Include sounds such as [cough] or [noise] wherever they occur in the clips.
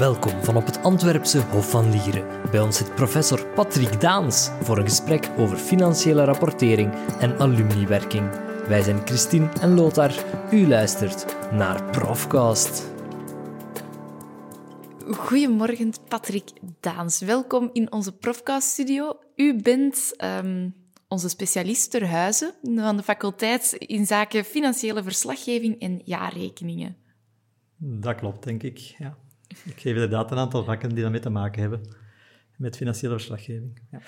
Welkom van op het Antwerpse Hof van Lieren. Bij ons zit professor Patrick Daans voor een gesprek over financiële rapportering en alumniwerking. Wij zijn Christine en Lothar. U luistert naar Profcast. Goedemorgen, Patrick Daans. Welkom in onze Profcast-studio. U bent ehm, onze specialist ter huize van de faculteit in zaken financiële verslaggeving en jaarrekeningen. Dat klopt, denk ik. Ja. Ik geef inderdaad een aantal vakken die daarmee te maken hebben met financiële verslaggeving. Ja.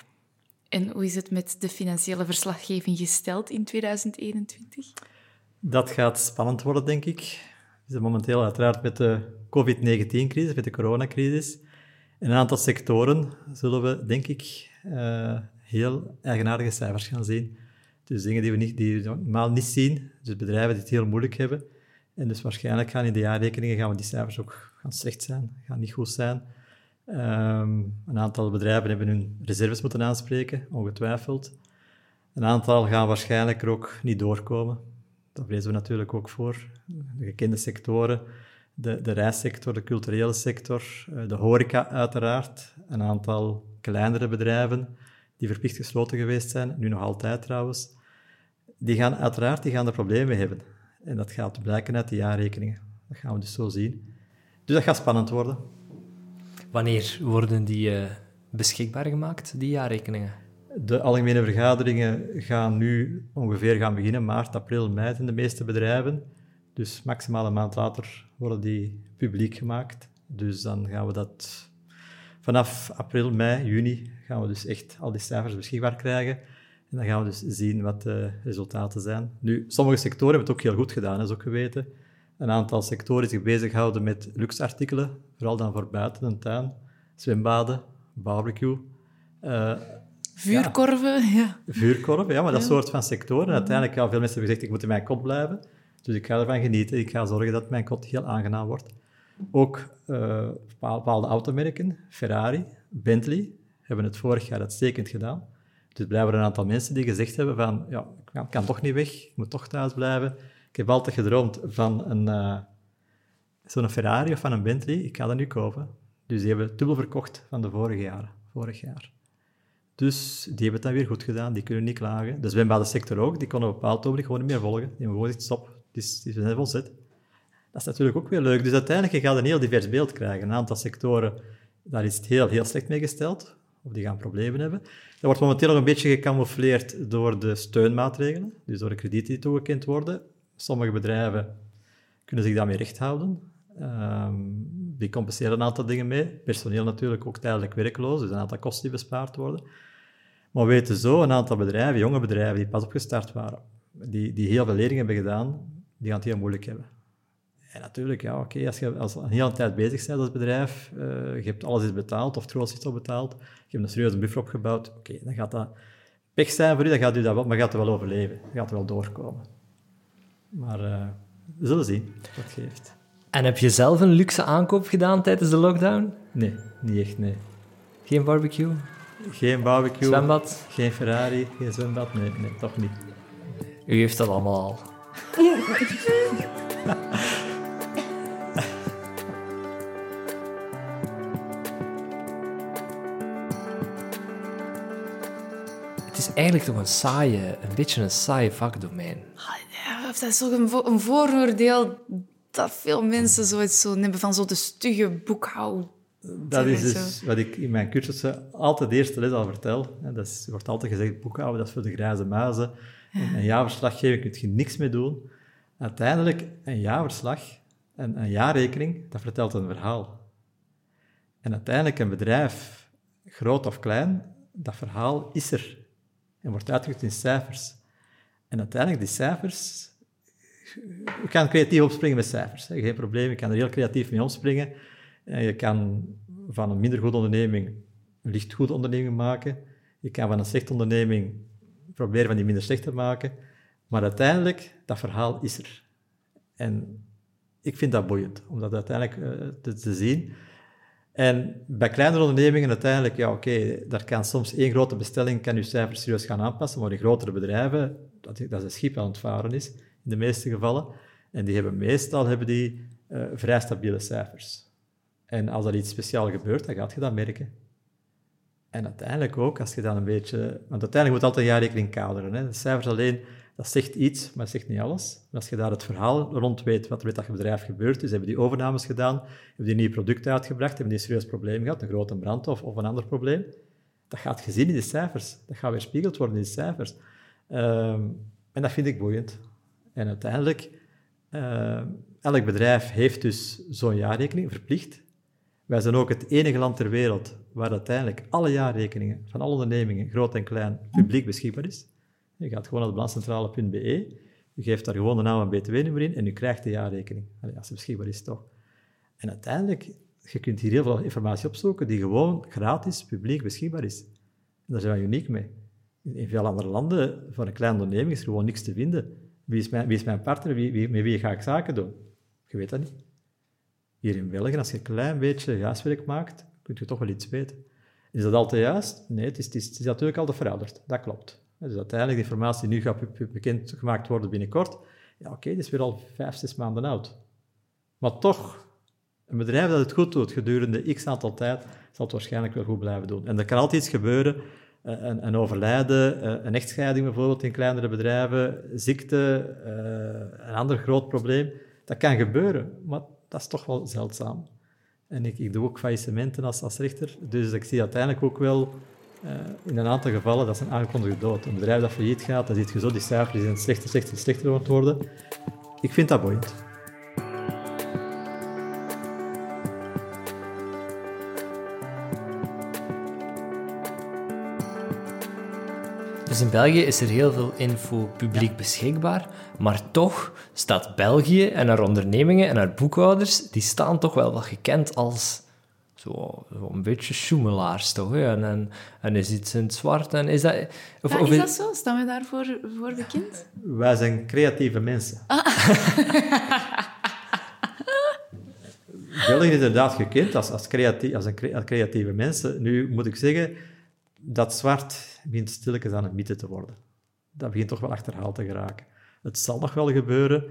En hoe is het met de financiële verslaggeving gesteld in 2021? Dat gaat spannend worden, denk ik. We zitten momenteel uiteraard met de COVID-19-crisis, met de coronacrisis. In een aantal sectoren zullen we, denk ik, uh, heel eigenaardige cijfers gaan zien. Dus dingen die we, niet, die we normaal niet zien, dus bedrijven die het heel moeilijk hebben. En dus waarschijnlijk gaan in de jaarrekeningen gaan we die cijfers ook gaan slecht zijn, gaan niet goed zijn. Um, een aantal bedrijven hebben hun reserves moeten aanspreken, ongetwijfeld. Een aantal gaan waarschijnlijk er ook niet doorkomen. Daar vrezen we natuurlijk ook voor. De gekende sectoren, de, de reissector, de culturele sector, eh, de horeca uiteraard. Een aantal kleinere bedrijven die verplicht gesloten geweest zijn, nu nog altijd trouwens. Die gaan uiteraard die gaan er problemen hebben. En dat gaat blijken uit de jaarrekeningen. Dat gaan we dus zo zien. Dus dat gaat spannend worden. Wanneer worden die uh, beschikbaar gemaakt, die jaarrekeningen? De algemene vergaderingen gaan nu ongeveer gaan beginnen, maart, april, mei in de meeste bedrijven. Dus maximaal een maand later worden die publiek gemaakt. Dus dan gaan we dat vanaf april, mei, juni gaan we dus echt al die cijfers beschikbaar krijgen. En dan gaan we dus zien wat de resultaten zijn. Nu, sommige sectoren hebben het ook heel goed gedaan, dat is ook geweten. Een aantal sectoren zich bezighouden met luxe-artikelen, vooral dan voor buiten een tuin. Zwembaden, barbecue. Uh, Vuurkorven, ja. [laughs] ja. Vuurkorven, ja, maar dat soort van sectoren. uiteindelijk, ja, veel mensen hebben gezegd, ik moet in mijn kot blijven. Dus ik ga ervan genieten. Ik ga zorgen dat mijn kot heel aangenaam wordt. Ook uh, bepaalde automerken, Ferrari, Bentley, hebben het vorig jaar uitstekend gedaan. Dus blijven er een aantal mensen die gezegd hebben van, ja, ik kan, toch niet weg, ik moet toch thuis blijven. Ik heb altijd gedroomd van een, uh, zo'n Ferrari of van een Bentley, ik ga dat nu kopen. Dus die hebben dubbel verkocht van de vorige jaren, vorig jaar. Dus die hebben het dan weer goed gedaan, die kunnen niet klagen. De zwembadensector ook, die konden op een bepaald moment gewoon niet meer volgen. Die hebben gewoon gezegd, stop, die, die zijn volzet. Dat is natuurlijk ook weer leuk. Dus uiteindelijk ga je een heel divers beeld krijgen. Een aantal sectoren, daar is het heel, heel slecht mee gesteld of die gaan problemen hebben. Dat wordt momenteel nog een beetje gecamoufleerd door de steunmaatregelen, dus door de kredieten die toegekend worden. Sommige bedrijven kunnen zich daarmee recht houden. Um, die compenseren een aantal dingen mee. Personeel natuurlijk ook tijdelijk werkloos, dus een aantal kosten die bespaard worden. Maar we weten zo, een aantal bedrijven, jonge bedrijven die pas opgestart waren, die, die heel veel leerlingen hebben gedaan, die gaan het heel moeilijk hebben. En natuurlijk, ja, oké, als je als een hele tijd bezig bent als bedrijf, uh, je hebt alles is betaald, of grootste is al betaald, je hebt een serieuze buffer opgebouwd, oké, dan gaat dat pech zijn voor u, dan gaat u dat wel, maar gaat er wel overleven, gaat er wel doorkomen. Maar uh, we zullen zien wat het geeft. En heb je zelf een luxe aankoop gedaan tijdens de lockdown? Nee, niet echt, nee. Geen barbecue? Geen barbecue. Zwembad? Geen Ferrari, geen zwembad, nee, nee, toch niet. U heeft dat allemaal al. [laughs] eigenlijk toch een saaie, een beetje een saaie vakdomein. Ah, ja, dat is toch een, een vooroordeel dat veel mensen zoiets zo hebben van zo de stugge boekhoud. Dat is dus wat ik in mijn cursussen altijd de eerste les al vertel. Dat is, wordt altijd gezegd, boekhouden, dat is voor de grijze muizen. Ja. Een jaarverslaggever kun je niks mee doen. Uiteindelijk, een jaarverslag, een, een jaarrekening, dat vertelt een verhaal. En uiteindelijk een bedrijf, groot of klein, dat verhaal is er en wordt uitgedrukt in cijfers. En uiteindelijk, die cijfers... Je kan creatief opspringen met cijfers. Hè. Geen probleem, je kan er heel creatief mee opspringen. En je kan van een minder goede onderneming een licht goede onderneming maken. Je kan van een slechte onderneming proberen van die minder slecht te maken. Maar uiteindelijk, dat verhaal is er. En ik vind dat boeiend, om dat uiteindelijk te, te zien. En bij kleinere ondernemingen uiteindelijk, ja oké, daar kan soms één grote bestelling, kan je cijfers serieus gaan aanpassen, maar in grotere bedrijven, dat, dat is een schip aan het varen is, in de meeste gevallen, en die hebben meestal hebben die, uh, vrij stabiele cijfers. En als er iets speciaals gebeurt, dan gaat je dat merken. En uiteindelijk ook, als je dan een beetje... Want uiteindelijk moet altijd jaarrekening kaderen. Hè. De cijfers alleen, dat zegt iets, maar dat zegt niet alles. Als je daar het verhaal rond weet, wat er met dat bedrijf gebeurd is, hebben die overnames gedaan, hebben die een nieuw product uitgebracht, hebben die een serieus probleem gehad, een grote brand of, of een ander probleem, dat gaat gezien in de cijfers. Dat gaat weerspiegeld worden in de cijfers. Ehm, en dat vind ik boeiend. En uiteindelijk, uh, elk bedrijf heeft dus zo'n jaarrekening verplicht. Wij zijn ook het enige land ter wereld waar uiteindelijk alle jaarrekeningen van alle ondernemingen, groot en klein, publiek beschikbaar is. Je gaat gewoon naar de balanscentrale.be, je geeft daar gewoon de naam en btw-nummer in en je krijgt de jaarrekening. Allee, als ze beschikbaar is, toch. En uiteindelijk, je kunt hier heel veel informatie opzoeken die gewoon gratis, publiek beschikbaar is. En daar zijn we uniek mee. In veel andere landen, voor een kleine onderneming, is er gewoon niks te vinden. Wie is mijn, wie is mijn partner? Wie, wie, met wie ga ik zaken doen? Je weet dat niet. Hier in België, als je een klein beetje huiswerk maakt, kun je toch wel iets weten. Is dat altijd juist? Nee, het is, het is, het is natuurlijk altijd veranderd. Dat klopt. Dus uiteindelijk, de informatie die nu gaat bekendgemaakt worden binnenkort, ja oké, okay, is weer al vijf, zes maanden oud. Maar toch, een bedrijf dat het goed doet gedurende x aantal tijd, zal het waarschijnlijk wel goed blijven doen. En er kan altijd iets gebeuren, eh, een, overlijden, eh, een echtscheiding bijvoorbeeld in kleinere bedrijven, ziekte, eh, een ander groot probleem. Dat kan gebeuren, maar dat is toch wel zeldzaam. En ik, ik doe ook faillissementen als, als rechter, dus ik zie uiteindelijk ook wel in een aantal gevallen dat is een aangekondigde dood. Een bedrijf dat failliet gaat, dan ziet je zo die cijfers die zijn slechter, slechter, slechter aan het worden. Ik vind dat boeiend. Dus in België is er heel veel info publiek beschikbaar, maar toch staat België en haar ondernemingen en haar boekhouders, die staan toch wel wat gekend als zo, zo een beetje schoemelaars, toch? Hè? En, en, en, is iets in het zwart. En is dat, of, ja, of is dat zo? Staan we daarvoor voor bekend? Wij zijn creatieve mensen. Ah. [laughs] België is inderdaad gekend als, als, creatief, als, een, als creatieve mensen. Nu moet ik zeggen dat zwart begint stilletjes aan een mythe te worden. Dat begint toch wel achterhaald te geraken. Het zal nog wel gebeuren,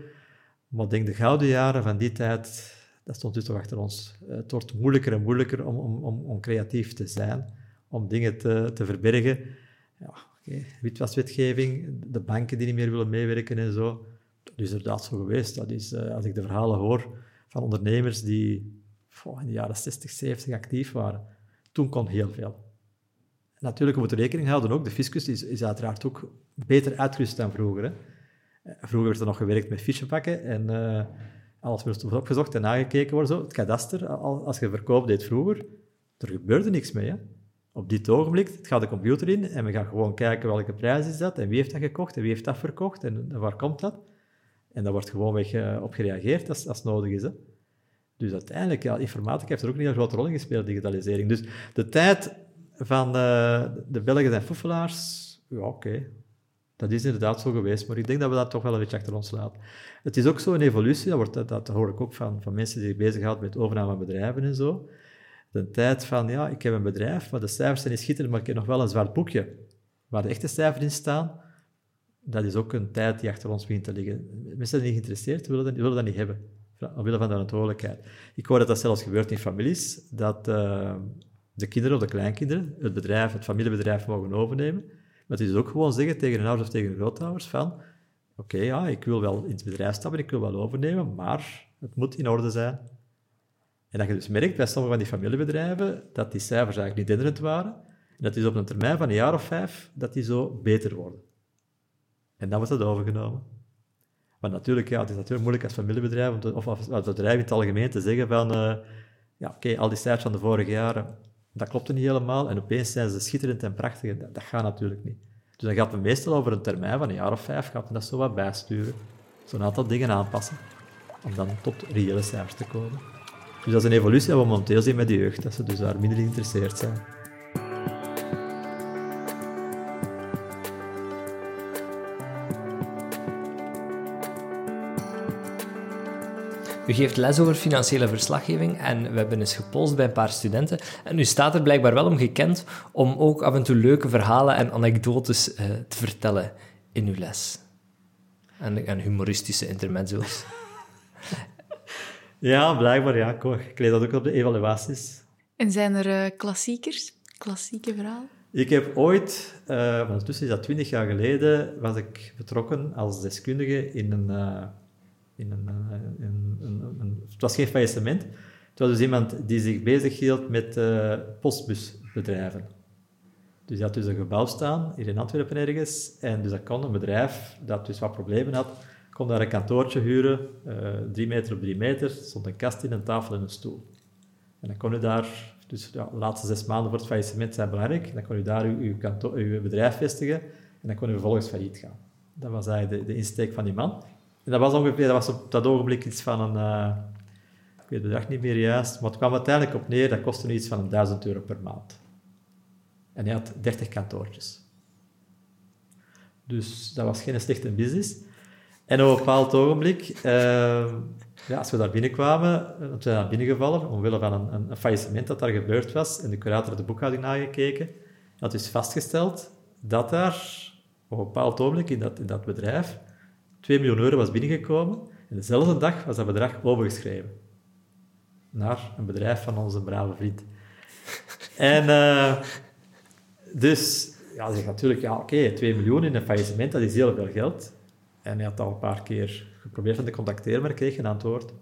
maar ik denk de gouden jaren van die tijd, dat stond dus toch achter ons. Het wordt moeilijker en moeilijker om, om, om, om creatief te zijn, om dingen te, te verbergen. Ja. Witwaswetgeving, de banken die niet meer willen meewerken en zo. Dat is inderdaad zo geweest. Dat is, uh, als ik de verhalen hoor van ondernemers die in de jaren 60, 70 actief waren, toen kon heel veel. Natuurlijk, we rekening houden ook, de fiscus is, is uiteraard ook beter uitgerust dan vroeger. Eh, vroeger werd er nog gewerkt met fichepakken en alles moest opgezocht en nagekeken worden. Zo. Het kadaster, als je verkoop deed vroeger, er gebeurde niks mee. Hè. Op dit ogenblik, het gaat de computer in en we gaan gewoon kijken welke prijs is dat en wie heeft dat gekocht en wie heeft dat verkocht en, waar komt dat. En daar wordt gewoon weg uh, op gereageerd als, als nodig is. Hè. Dus uiteindelijk, ja, informatica heeft er ook niet een grote rol in gespeeld, digitalisering. Dus de tijd van de, de Belgen en foefelaars, ja, oké. Dat is inderdaad zo geweest, maar ik denk dat we dat toch wel een beetje achter ons laten. Het is ook zo een evolutie, dat, wordt, dat, hoor ik ook van, van mensen die zich bezighouden met overname van bedrijven en zo. De tijd van, ja, ik heb een bedrijf, maar de cijfers zijn niet schitterend, maar ik heb nog wel een zwart boekje waar de echte cijfers in staan. Dat is ook een tijd die achter ons begint te liggen. Mensen zijn niet geïnteresseerd, willen dat, willen dat niet hebben, omwille van de verantwoordelijkheid. Ik hoor dat dat zelfs gebeurt in families, dat... Uh, de kinderen of de kleinkinderen het bedrijf, het familiebedrijf mogen overnemen. Het is ook gewoon zeggen tegen hun ouders of tegen hun grootouders van oké, ja, ik wil wel in het bedrijf stappen, ik wil wel overnemen, maar het moet in orde zijn. En dat je dus merkt bij sommige van die familiebedrijven dat die cijfers eigenlijk niet denderend waren. En dat is op een termijn van een jaar of vijf dat die zo beter worden. En dan wordt dat overgenomen. Maar natuurlijk, ja, het is natuurlijk moeilijk als familiebedrijf of als bedrijf in het algemeen te zeggen van uh, ja, oké, al die cijfers van de vorige jaren, dat klopte niet helemaal. En opeens zijn ze schitterend en prachtig. Dat, gaat natuurlijk niet. Dus dan gaat men meestal over een termijn van een jaar of vijf, gaat men dat zo wat bijsturen. Zo'n aantal dingen aanpassen. Om dan tot reële cijfers te komen. Dus dat is een evolutie die we momenteel zien met de jeugd. Dat ze dus daar minder geïnteresseerd zijn. U geeft les over financiële verslaggeving en we hebben eens gepolst bij een paar studenten. En u staat er blijkbaar wel om gekend om ook af en toe leuke verhalen en anekdotes uh, te vertellen in uw les. En, en humoristische intermezzo's. [laughs] Ja, blijkbaar, ja. Ik lees dat ook op de evaluaties. En zijn er uh, klassiekers? Klassieke verhalen? Ik heb ooit, uh, ondertussen is dat twintig jaar geleden, was ik betrokken als deskundige in een... Een, het was geen faillissement. Het was dus iemand die zich bezig hield met postbusbedrijven. Dus die had dus een gebouw staan, hier in Antwerpen ergens, en dus dat kon een bedrijf dat dus wat problemen had, kon daar een kantoortje huren, uh, drie meter op drie meter, stond een kast in, een tafel en een stoel. En dan kon u daar, dus ja, de laatste zes maanden voor het faillissement zijn belangrijk, dan kon u daar uw, uw bedrijf vestigen en dan kon u vervolgens failliet gaan. Dat was eigenlijk de, de insteek van die man. Dat was ongeveer, dat was op dat ogenblik iets van een, uh, ik weet de dag niet meer juist, maar het kwam uiteindelijk op neer, dat kostte nu iets van een duizend euro per maand. En hij had 30 kantoortjes. Dus dat was geen slechte business. En op een bepaald ogenblik, uh, ja, als we daar binnenkwamen, we zijn daar binnengevallen, omwille van een, een, faillissement dat daar gebeurd was, en de curator de boekhouding nagekeken, had dus vastgesteld dat daar op een bepaald ogenblik in dat, in dat bedrijf 2 miljoen euro was binnengekomen, en dezelfde dag was dat bedrag overgeschreven naar een bedrijf van onze brave vriend. [laughs] En uh, dus, ja, zeg natuurlijk, ja, oké, okay, 2 miljoen in een faillissement, dat is heel veel geld. En hij had al een paar keer geprobeerd hem te contacteren, maar kreeg geen antwoord.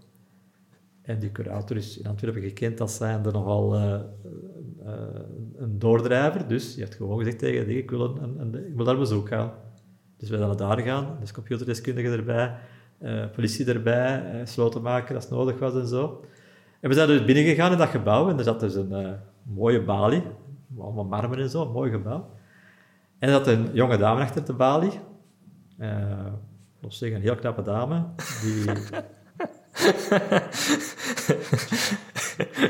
En die curator is in Antwerpen gekend als zijnde nogal uh, uh, een doordrijver. Dus die heeft gewoon gezegd tegen die, ik wil, een, een, ik wil daar bezoek gaan. Dus we zijn daar gaan, dus computerdeskundige erbij, uh, politie erbij, uh, sloten maken als nodig was en zo. En we zijn dus binnengegaan in dat gebouw en er zat dus een mooie balie, allemaal marmer en zo, een mooi gebouw. En er zat een jonge dame achter de balie. Uh, zeggen, een heel knappe dame. Die... [laughs]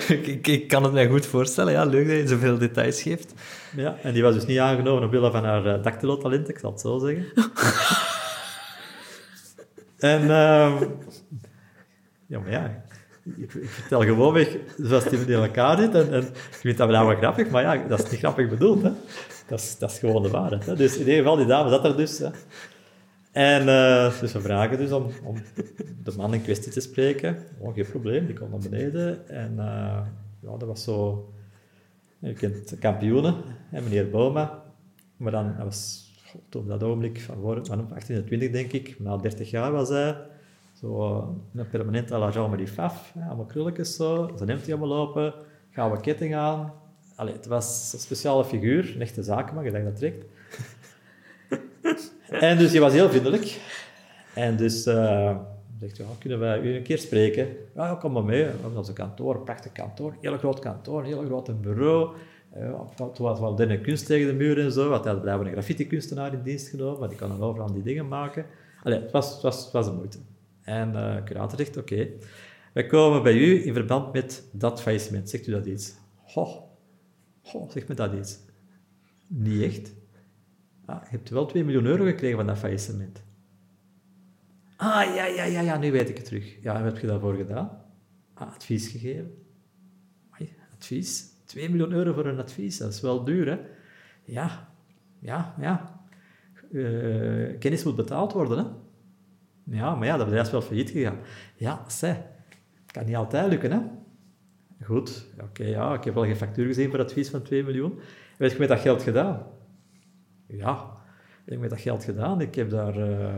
[laughs] ik, ik, kan het mij goed voorstellen, ja. Leuk dat je zoveel details geeft. Ja, en die was dus niet aangenomen omwille van haar uh, dactylo-talent, ik zal het zo zeggen. [laughs] en... Uh, ja, maar ja, ik, ik vertel gewoon weg zoals die in elkaar zit. En, en ik vind dat wel grappig, maar ja, dat is niet grappig bedoeld. Hè. Dat, is, dat is gewoon de waarheid. Hè. Dus in ieder geval, die dame zat er dus. Hè. En uh, dus we vragen dus om, om, de man in kwestie te spreken. Oh, geen probleem, die komt naar beneden. En uh, ja, dat was zo... Je kent kampioenen, meneer Boma. Maar dan, dat was op dat ogenblik van, van 1820 denk ik, na 30 jaar was hij zo een permanent à la Jean-Marie Faf, allemaal krulletjes zo, zijn hemdje allemaal lopen, gouden ketting aan. Het was een speciale figuur, een echte zakenman, je dat trekt. En dus hij was heel vriendelijk. En dus uh, zegt, ja, kunnen wij u een keer spreken? Ja, kom maar mee. We hebben onze kantoor, een prachtig kantoor, heel groot kantoor, heel groot bureau. Uh, toen was wel een kunst tegen de muur en zo, want hij had een graffiti-kunstenaar in dienst genomen, maar die kan dan overal die dingen maken. Allee, het was, was, was een moeite. En uh, de curator zegt, oké, wij komen bij u in verband met dat faillissement. Zegt u dat iets? Ho, ho zegt me dat iets? Niet echt. Ah, je hebt wel 2 miljoen euro gekregen van dat faillissement. Ah, ja, ja, ja, ja, nu weet ik het terug. Ja, wat heb je daarvoor gedaan? Ah, advies gegeven. Amai, advies? 2 miljoen euro voor een advies, dat is wel duur, hè? Ja, ja, ja. Uh, kennis moet betaald worden, hè? Ja, maar ja, dat bedrijf is wel failliet gegaan. Ja, het kan niet altijd lukken, hè. Goed, oké, ja, ik heb wel geen factuur gezien voor advies van 2 miljoen. Weet je met dat geld gedaan? Ja, ik heb met dat geld gedaan. Ik heb daar uh,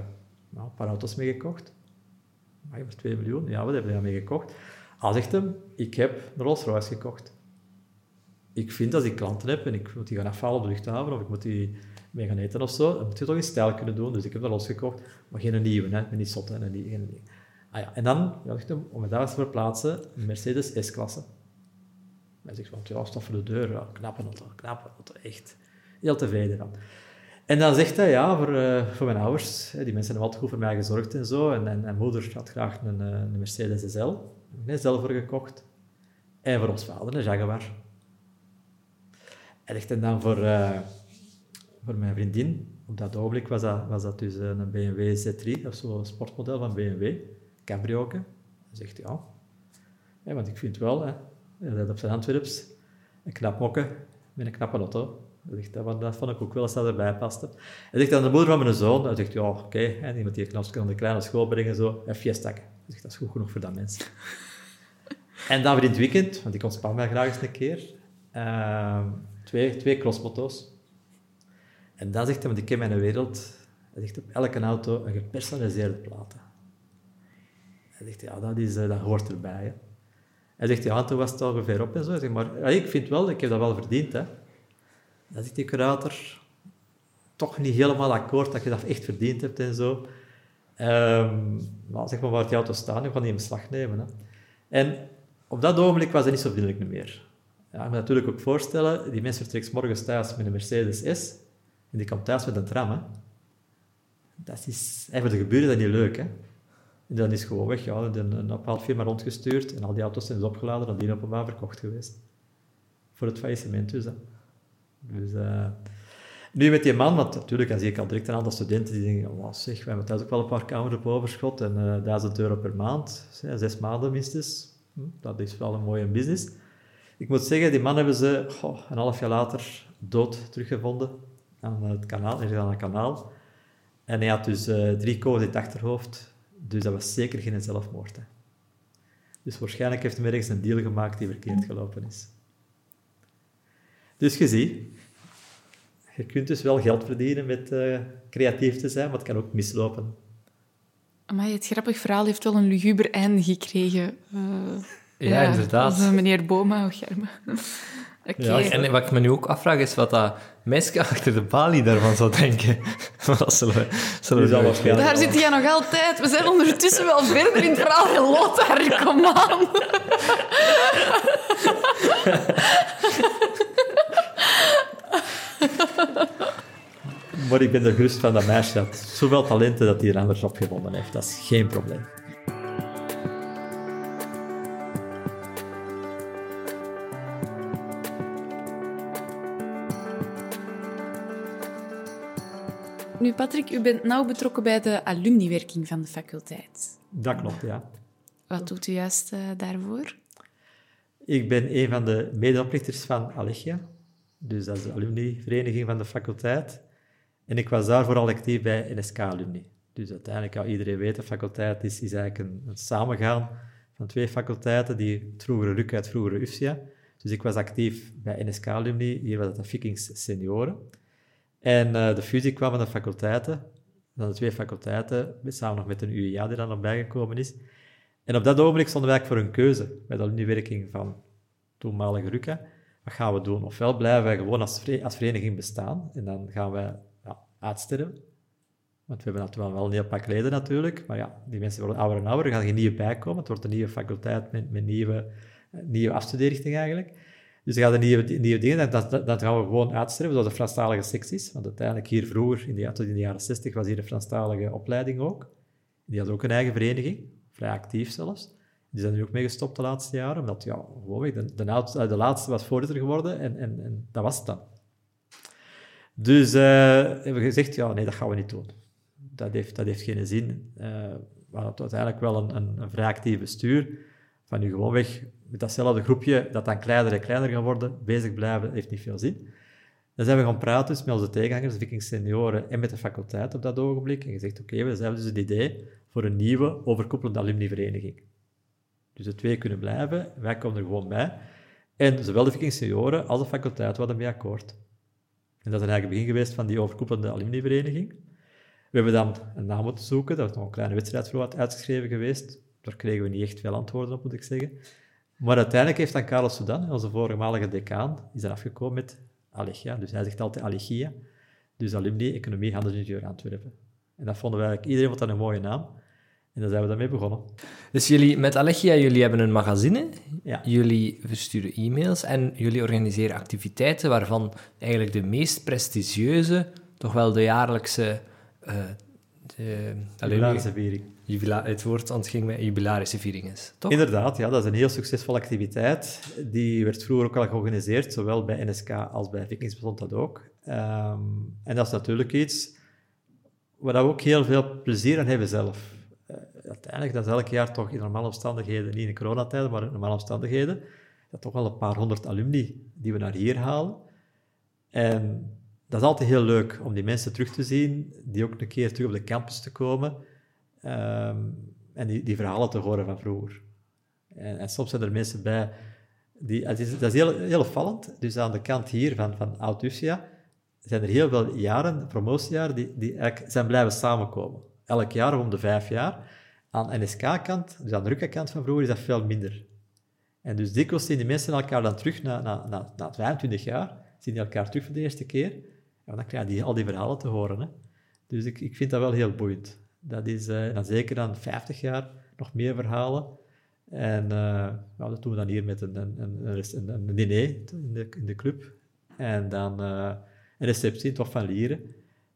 nou, een paar auto's mee gekocht. Maar je 2 miljoen. Ja, wat heb je daarmee gekocht? Hij zegt hem, ik heb een Rolls Royce gekocht. Ik vind als ik klanten heb en ik moet die gaan afhalen op de luchthaven of ik moet die mee gaan eten of zo, dan moet je toch in stijl kunnen doen. Dus ik heb dat losgekocht, maar geen nieuwe, hè. niet zot, hè. Geen nieuwe. Ah ja, en dan, ja, om me daar te verplaatsen, een Mercedes S-klasse. Hij zegt, want ja, stop voor de deur, ja, knappe auto, knappe auto, echt. Heel tevreden dan. En dan zegt hij, ja, voor, uh, voor mijn ouders, die mensen hebben altijd goed voor mij gezorgd en zo, en, en, moeder had graag een, eh, een Mercedes SL, een zelf voor gekocht. En voor ons vader een Jaguar. En zegt en dan voor... Uh, voor mijn vriendin, op dat ogenblik was dat, was dat dus een BMW Z3, of zo'n sportmodel van BMW, cabrioke. Hij zegt, ja, ja, want ik vind wel, hè, dat op zijn Antwerps, een knap mokken met een knappe auto. Zegt, dat, dat vond ik ook wel als dat erbij paste. Hij zegt aan de moeder van mijn zoon, hij zegt, ja, oké, okay, die knapske naar de kleine school brengen, zo, een fiesta. Hij zegt, dat is goed genoeg voor dat mens. [laughs] En dan weer in het weekend, want ik ontspan mij graag eens een keer, ehm, twee, twee crossmoto's. En dan zegt hij, want ik ken mijn wereld, hij zegt op elke auto een gepersonaliseerde platen. Hij zegt, ja, dat, is, eh, dat hoort erbij. Hè. Hij zegt, ja, toen was het ongeveer op en zo. Hij zegt, maar ja, ik vind wel, ik heb dat wel verdiend. Hè. Dan zegt die curator, toch niet helemaal akkoord dat je dat echt verdiend hebt en zo. Um, nou, zeg maar waar die auto staan, je kan die in beslag nemen. Hè. En op dat ogenblik was hij niet zo vriendelijk meer. Ja, je moet natuurlijk ook voorstellen, die mensen vertrekt morgens thuis met een Mercedes S en die komt thuis met een tram. Hè. Dat is, voor de geburen dat niet leuk. Hè. En dan is gewoon weg. Ja, een, ophaalfirma rondgestuurd en al die auto's zijn dus opgeladen en die op een verkocht geweest. Voor het faillissement dus. Hè. Dus... Uh, nu met die man, want natuurlijk dan zie ik al direct een aantal studenten die denken, oh, zeg, we hebben thuis ook wel een paar kamers op overschot en uh, eh, 1000 euro per maand, zes maanden minstens. Hm, dat is wel een mooie business. Ik moet zeggen, die man hebben ze een half jaar later dood teruggevonden aan het kanaal, er aan het kanaal. En hij had dus uh, drie kogels in het achterhoofd, dus dat was zeker geen zelfmoord. Dus waarschijnlijk heeft hij ergens een deal gemaakt die verkeerd gelopen is. Dus je ziet, je kunt dus wel geld verdienen met uh, creatief te zijn, maar het kan ook mislopen. Maar het grappig verhaal heeft wel een luguber einde gekregen. Uh, ja, ja, inderdaad. Meneer Boma of okay. ja, en wat ik me nu ook afvraag is wat dat meisje achter de balie daarvan zou denken. [laughs] wat zullen we, zullen we Daar zit hij nog altijd. We zijn ondertussen wel verder in het verhaal. Lothar, kom aan. [laughs] [laughs] maar ik ben er gerust van dat meisje dat zoveel talenten dat hij er anders opgevonden heeft. Dat is geen probleem. Nu, Patrick, u bent nauw betrokken bij de alumniwerking van de faculteit. Dat klopt, ja. Wat doet u juist uh, daarvoor? Ik ben een van de medeoprichters van Allegia. Dus dat is de alumni-vereniging van de faculteit. En ik was daar vooral actief bij NSK-alumni. Dus uiteindelijk, ja, iedereen weet, de faculteit is, is eigenlijk een, samengaan van twee faculteiten, die het vroegere RUC uit vroegere UFSIA. Dus ik was actief bij NSK-alumni, hier was het de Vikings Senioren. En uh, de fusie kwam van de faculteiten, van de twee faculteiten, samen nog met een UEA die dan nog bijgekomen is. En op dat ogenblik stonden wij voor een keuze bij de alumniwerking van toenmalige RUCA. Wat gaan we doen? Ofwel blijven wij gewoon als, vereniging bestaan en dan gaan wij uitsterven. Want we hebben natuurlijk wel een heel pak leden natuurlijk, maar ja, die mensen worden ouder en ouder, er gaan geen nieuwe bijkomen. Het wordt een nieuwe faculteit met, met nieuwe, nieuwe afstudeerrichting eigenlijk. Dus er gaan nieuwe, nieuwe dingen, dat, dat, dat, gaan we gewoon uitsterven, zoals de Franstalige secties. Want uiteindelijk hier vroeger, in de, tot in de jaren 60, was hier de Franstalige opleiding ook. Die had ook een eigen vereniging, vrij actief zelfs. Die zijn nu ook mee gestopt de laatste jaren, omdat ja, gewoon de, de, de laatste was voorzitter geworden en, en, en dat was het dan. Dus uh, hebben we gezegd, ja, nee, dat gaan we niet doen. Dat heeft, dat heeft geen zin. Uh, we hadden uiteindelijk wel een, een, een vrij actief bestuur. Van nu gewoon weg met datzelfde groepje, dat dan kleiner en kleiner gaat worden, bezig blijven, heeft niet veel zin. Dan zijn we gaan praten dus met onze tegenhangers, de Viking senioren en met de faculteit op dat ogenblik. En gezegd, oké, we hebben dus het idee voor een nieuwe, overkoepelende alumnivereniging. Dus de twee kunnen blijven, wij komen er gewoon bij. En zowel de senioren als de faculteit hadden mee akkoord. En dat is eigenlijk het begin geweest van die overkoepelende alumnivereniging. We hebben dan een naam moeten zoeken, dat was nog een kleine wedstrijd voor wat uitgeschreven geweest. Daar kregen we niet echt veel antwoorden op, moet ik zeggen. Maar uiteindelijk heeft dan Carlos Sudan, onze voormalige decaan, is er afgekomen met Allegia. Dus hij zegt altijd Allegia. Dus alumni, economie, handelsingenieur Antwerpen. En dat vonden we eigenlijk, iedereen vond dat een mooie naam. En daar zijn we daarmee begonnen. Dus jullie, met Allegia, jullie hebben een magazine, ja. jullie versturen e-mails en jullie organiseren activiteiten waarvan eigenlijk de meest prestigieuze toch wel de jaarlijkse... Uh, de, jubilarische viering. Jubila het woord ontging met jubilarische viering is, toch? Inderdaad, ja, dat is een heel succesvolle activiteit. Die werd vroeger ook al georganiseerd, zowel bij NSK als bij Vikings bestond dat ook. Um, en dat is natuurlijk iets waar we ook heel veel plezier aan hebben zelf uiteindelijk, dat elk jaar toch in normale omstandigheden, niet in coronatijden, maar in normale omstandigheden, dat toch wel een paar honderd alumni die we naar hier halen. En dat is altijd heel leuk om die mensen terug te zien, die ook een keer terug op de campus te komen um, en die, die verhalen te horen van vroeger. En, soms zijn er mensen bij... Die, het is, dat is heel, heel opvallend. Dus aan de kant hier van, van Oud-Ussia zijn er heel veel jaren, promotiejaren, die, die zijn blijven samenkomen. Elk jaar om de vijf jaar. Aan NSK-kant, dus aan de Rukka-kant van vroeger, is dat veel minder. En dus dikwijls zien die mensen elkaar dan terug na, na, na, na 25 jaar, zien die elkaar terug voor de eerste keer. En dan krijg je die, al die verhalen te horen. Hè. Dus ik, ik vind dat wel heel boeiend. Dat is uh, dan zeker dan 50 jaar nog meer verhalen. En nou, dat doen we dan hier met een, een, een, een diner in de, in de club. En dan uh, een receptie, toch van Lieren.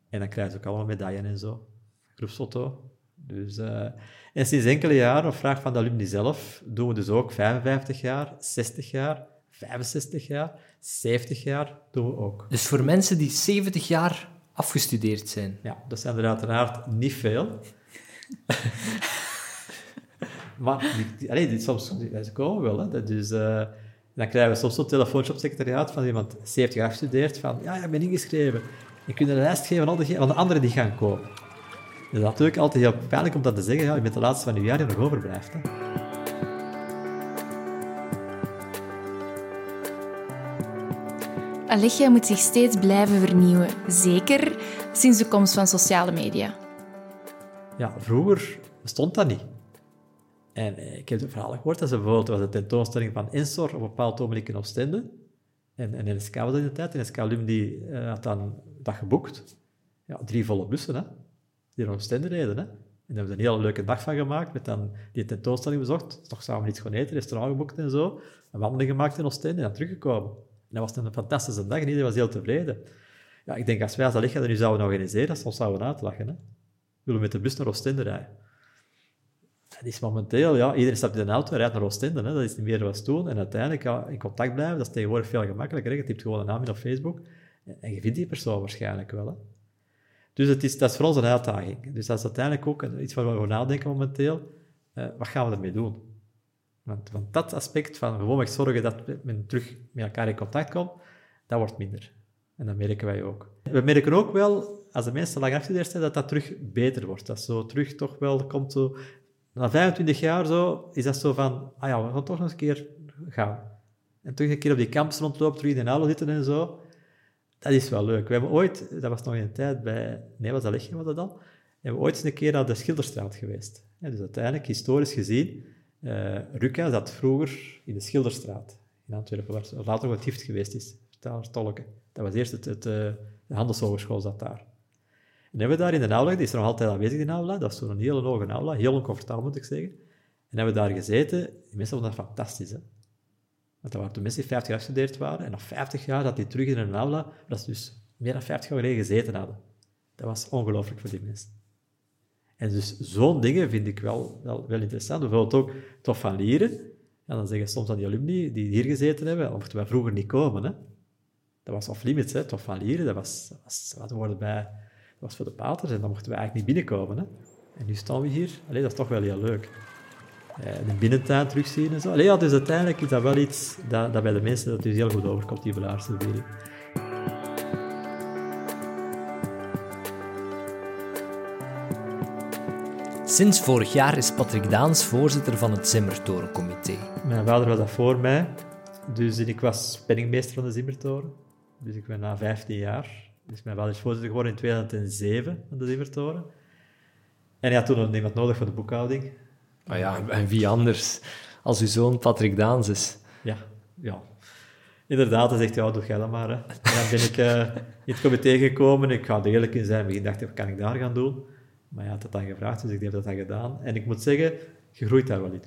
En dan krijgen ze ook allemaal medailles en zo. Groepsfoto. Dus, uh, en sinds enkele jaren, op vraag van de alumni zelf, doen we dus ook 55 jaar, 60 jaar, 65 jaar, 70 jaar doen we ook. Dus voor mensen die 70 jaar afgestudeerd zijn? Ja, dat zijn er uiteraard niet veel. [laughs] maar allee, soms ze komen wel. Hè. Dat is, uh, dan krijgen we soms zo'n telefoontje op het secretariaat van iemand 70 jaar afgestudeerd, van ja, ik ben ingeschreven. Je kunt een lijst geven van, de, van de anderen die gaan komen. Is natuurlijk altijd heel pijnlijk om dat te zeggen, ja, je bent de laatste van je jaar die nog overblijft. Hè. Moet zich steeds blijven vernieuwen, zeker sinds de komst van sociale media. Ja, vroeger bestond dat niet. En eh, ik heb het verhaal gehoord dat ze bijvoorbeeld was een tentoonstelling van Insor op een bepaald ogenblik in Oostende. En, en NSK was dat in de tijd. NSK Lum die, uh, had dan dat geboekt. Ja, drie volle bussen, hè die naar Oostende reden. Hè. En daar hebben we een hele leuke dag van gemaakt, met dan die tentoonstelling bezocht, toch samen iets gaan eten, restaurant geboekt en zo, een wandeling gemaakt in Oostende en teruggekomen. En dat was een fantastische dag en iedereen was heel tevreden. Ja, ik denk, als wij als dat nu zouden organiseren, dat ons zouden uitlachen. Hè. We willen met de bus naar Oostende rijden. Dat is momenteel, ja, iedereen stapt in een auto en rijdt naar Oostende. Hè. Dat is niet meer wat doen. En uiteindelijk ja, in contact blijven, dat is tegenwoordig veel gemakkelijker. Je typt gewoon een naam in op Facebook en je vindt die persoon waarschijnlijk wel. Hè. Dus het is, dat is voor ons een uitdaging. Dus dat is uiteindelijk ook iets waar we over nadenken momenteel. Uh, wat gaan we ermee doen? Want, want dat aspect van gewoon zorgen dat men terug met elkaar in contact komt, dat wordt minder. En dat merken wij ook. We merken ook wel, als de mensen lang afgestudeerd zijn, dat dat terug beter wordt. Dat zo terug toch wel komt zo... Na 25 jaar zo, is dat zo van, ah ja, we gaan toch nog eens een keer gaan. En terug een keer op die campus rondlopen, terug in de zitten en zo. Dat is wel leuk. We hebben ooit, dat was nog in een tijd bij, nee, was dat Lechje was dat dan, hebben we ooit eens een keer naar de Schilderstraat geweest. Dus uiteindelijk, historisch gezien, uh, zat vroeger in de Schilderstraat in Antwerpen, waar later wat gift geweest is, vertaler Tolken. Dat was eerst het, het, uh, de handelshogeschool zat daar. En hebben we daar in de aula, die is nog altijd aanwezig in de aula, dat is zo'n hele hoge aula, heel oncomfortabel moet ik zeggen. En hebben we daar gezeten, die mensen vonden dat fantastisch. Hè? Dat waren toen mensen die 50 jaar gestudeerd waren. En nog 50 jaar dat die terug in een aula, dat ze dus meer dan 50 jaar geleden gezeten hadden. Dat was ongelooflijk voor die mensen. En dus zo'n dingen vind ik wel, wel, interessant. Bijvoorbeeld ook tof van leren. En dan zeggen soms aan die alumni die hier gezeten hebben, dan mochten wij vroeger niet komen. Hè. Dat was off limits, hè, tof van leren. Dat was, dat wat bij, dat was voor de paters en dan mochten we eigenlijk niet binnenkomen. Hè. En nu staan we hier. Allee, dat is toch wel heel leuk. Eh, de binnentuin terugzien en zo. Allee, ja, dus uiteindelijk is dat wel iets dat, dat bij de mensen dat dus heel goed overkomt, die belaarservering. Sinds vorig jaar is Patrick Daans voorzitter van het Zimmertorencomité. Mijn vader was dat voor mij, dus ik was penningmeester van de Zimmertoren. Dus ik ben na 15 jaar. Dus mijn vader is voorzitter geworden in 2007 van de Zimmertoren. En hij had toen nog iemand nodig voor de boekhouding. Ah ja, en wie anders als uw zoon Patrick Daans is? Ja, ja. Inderdaad, hij zegt, ja, doe jij dat maar. Hè. En dan ben ik uh, in het comité gekomen. Ik ga er eerlijk in zijn. Ik dacht, wat kan ik daar gaan doen? Maar hij had dat dan gevraagd, dus ik heb dat dan gedaan. En ik moet zeggen, je groeit daar wel in.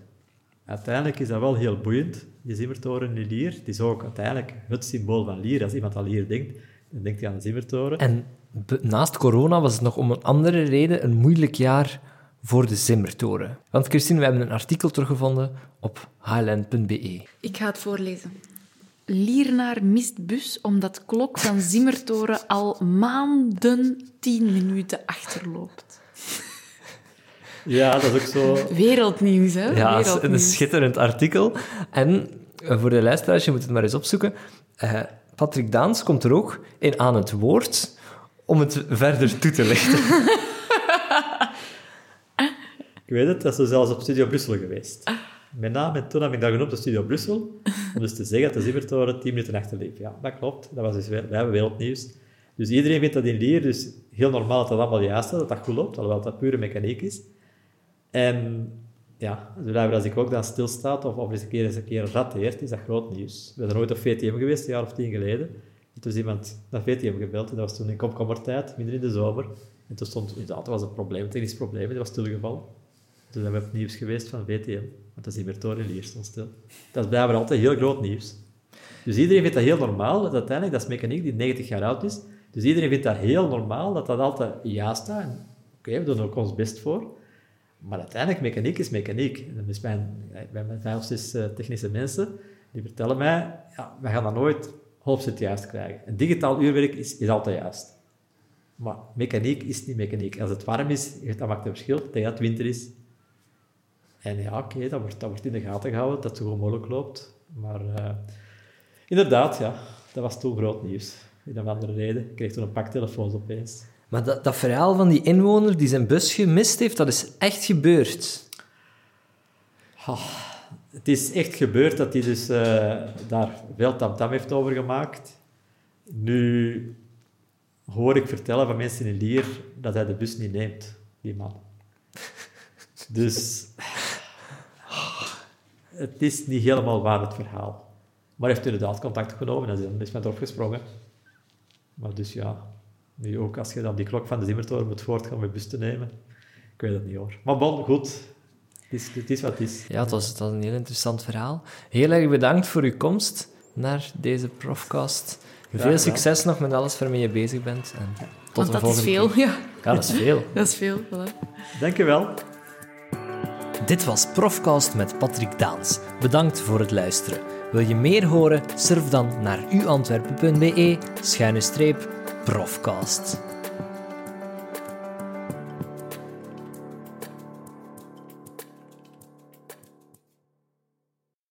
Uiteindelijk is dat wel heel boeiend. Je Zimmertoren in Lier, het is ook uiteindelijk het symbool van Lier. Als iemand aan Lier denkt, dan denkt hij aan de Zimmertoren. En naast corona was het nog om een andere reden een moeilijk jaar voor de Zimmertoren. Want Christine, we hebben een artikel teruggevonden op highland.be. Ik ga het voorlezen. Liernaar mist bus omdat klok van [laughs] Zimmertoren al maanden tien minuten achterloopt. Ja, dat is ook zo... Wereldnieuws, hè? Ja, Wereldnieuws. een schitterend artikel. En eh, voor de luisteraars, je moet het maar eens opzoeken. Uh, Patrick Daans komt er ook in aan het woord om het verder toe te lichten. [laughs] Ik weet het, dat is zelfs op Studio Brussel geweest. mijn naam en toen heb ik daar genoemd de Studio Brussel, om dus te zeggen dat de Zimmertoren 10 minuten achterliep. Ja, dat klopt. Dat was dus, wij hebben wereldnieuws. Dus iedereen vindt dat in Lier, dus heel normaal dat dat allemaal juist is, dat dat goed loopt, alhoewel dat pure mechaniek is. En ja, zodra als ik ook dan stilstaat of, of eens een keer, eens een keer rateert, is dat groot nieuws. We zijn ooit op VTM geweest, een jaar of tien geleden. En toen is iemand naar VTM gebeld, en dat was toen in komkommertijd, midden in de zomer. En toen stond, inderdaad, was een probleem, een technisch probleem, dat was stilgevallen. Toen zijn we het nieuws geweest van VTM, want dat is Invertoren Lier stond stil. Dat is blijkbaar altijd heel groot nieuws. Dus iedereen vindt dat heel normaal, dat uiteindelijk, dat is mechaniek die 90 jaar oud is, dus iedereen vindt dat heel normaal, dat dat altijd ja staat. Oké, we doen er ook ons best voor. Maar uiteindelijk, mechaniek is mechaniek. En is mijn, mijn vijf of zes eh, technische mensen, die vertellen mij, ja, we gaan dat nooit 100% juist krijgen. Een digitaal uurwerk is, is altijd juist. Maar mechaniek is niet mechaniek. Als het warm is, dat maakt een verschil tegen het winter is. En ja, oké, dat, wordt, dat wordt in de gaten gehouden, dat het zo goed mogelijk loopt. Maar uh, inderdaad, ja, dat was toen groot nieuws. In een andere reden. Ik kreeg toen een pak telefoons opeens. Maar dat, dat verhaal van die inwoner die zijn bus gemist heeft, dat is echt gebeurd. Oh, het is echt gebeurd dat hij dus uh, daar veel tamtam heeft over gemaakt. Nu hoor ik vertellen van mensen in Lier dat hij de bus niet neemt, die man. dus het is niet helemaal waar het verhaal. Maar hij heeft inderdaad contact genomen en is met erop gesprongen. Maar dus ja, nu ook als je dan die klok van de Zimmertoren moet voortgaan met bus te nemen. Ik weet het niet hoor. Maar bon, goed. Het is, het is wat het is. Ja, het was, het was een heel interessant verhaal. Heel erg bedankt voor uw komst naar deze profcast. Veel succes nog met alles waarmee je bezig bent. En tot Want de volgende is veel, keer. ja. Ja, dat is veel. [laughs] dat is veel, voilà. Dank je wel. Dit was Profcast met Patrick Daans. Bedankt voor het luisteren. Wil je meer horen? Surf dan naar uantwerpen.be schuine profcast.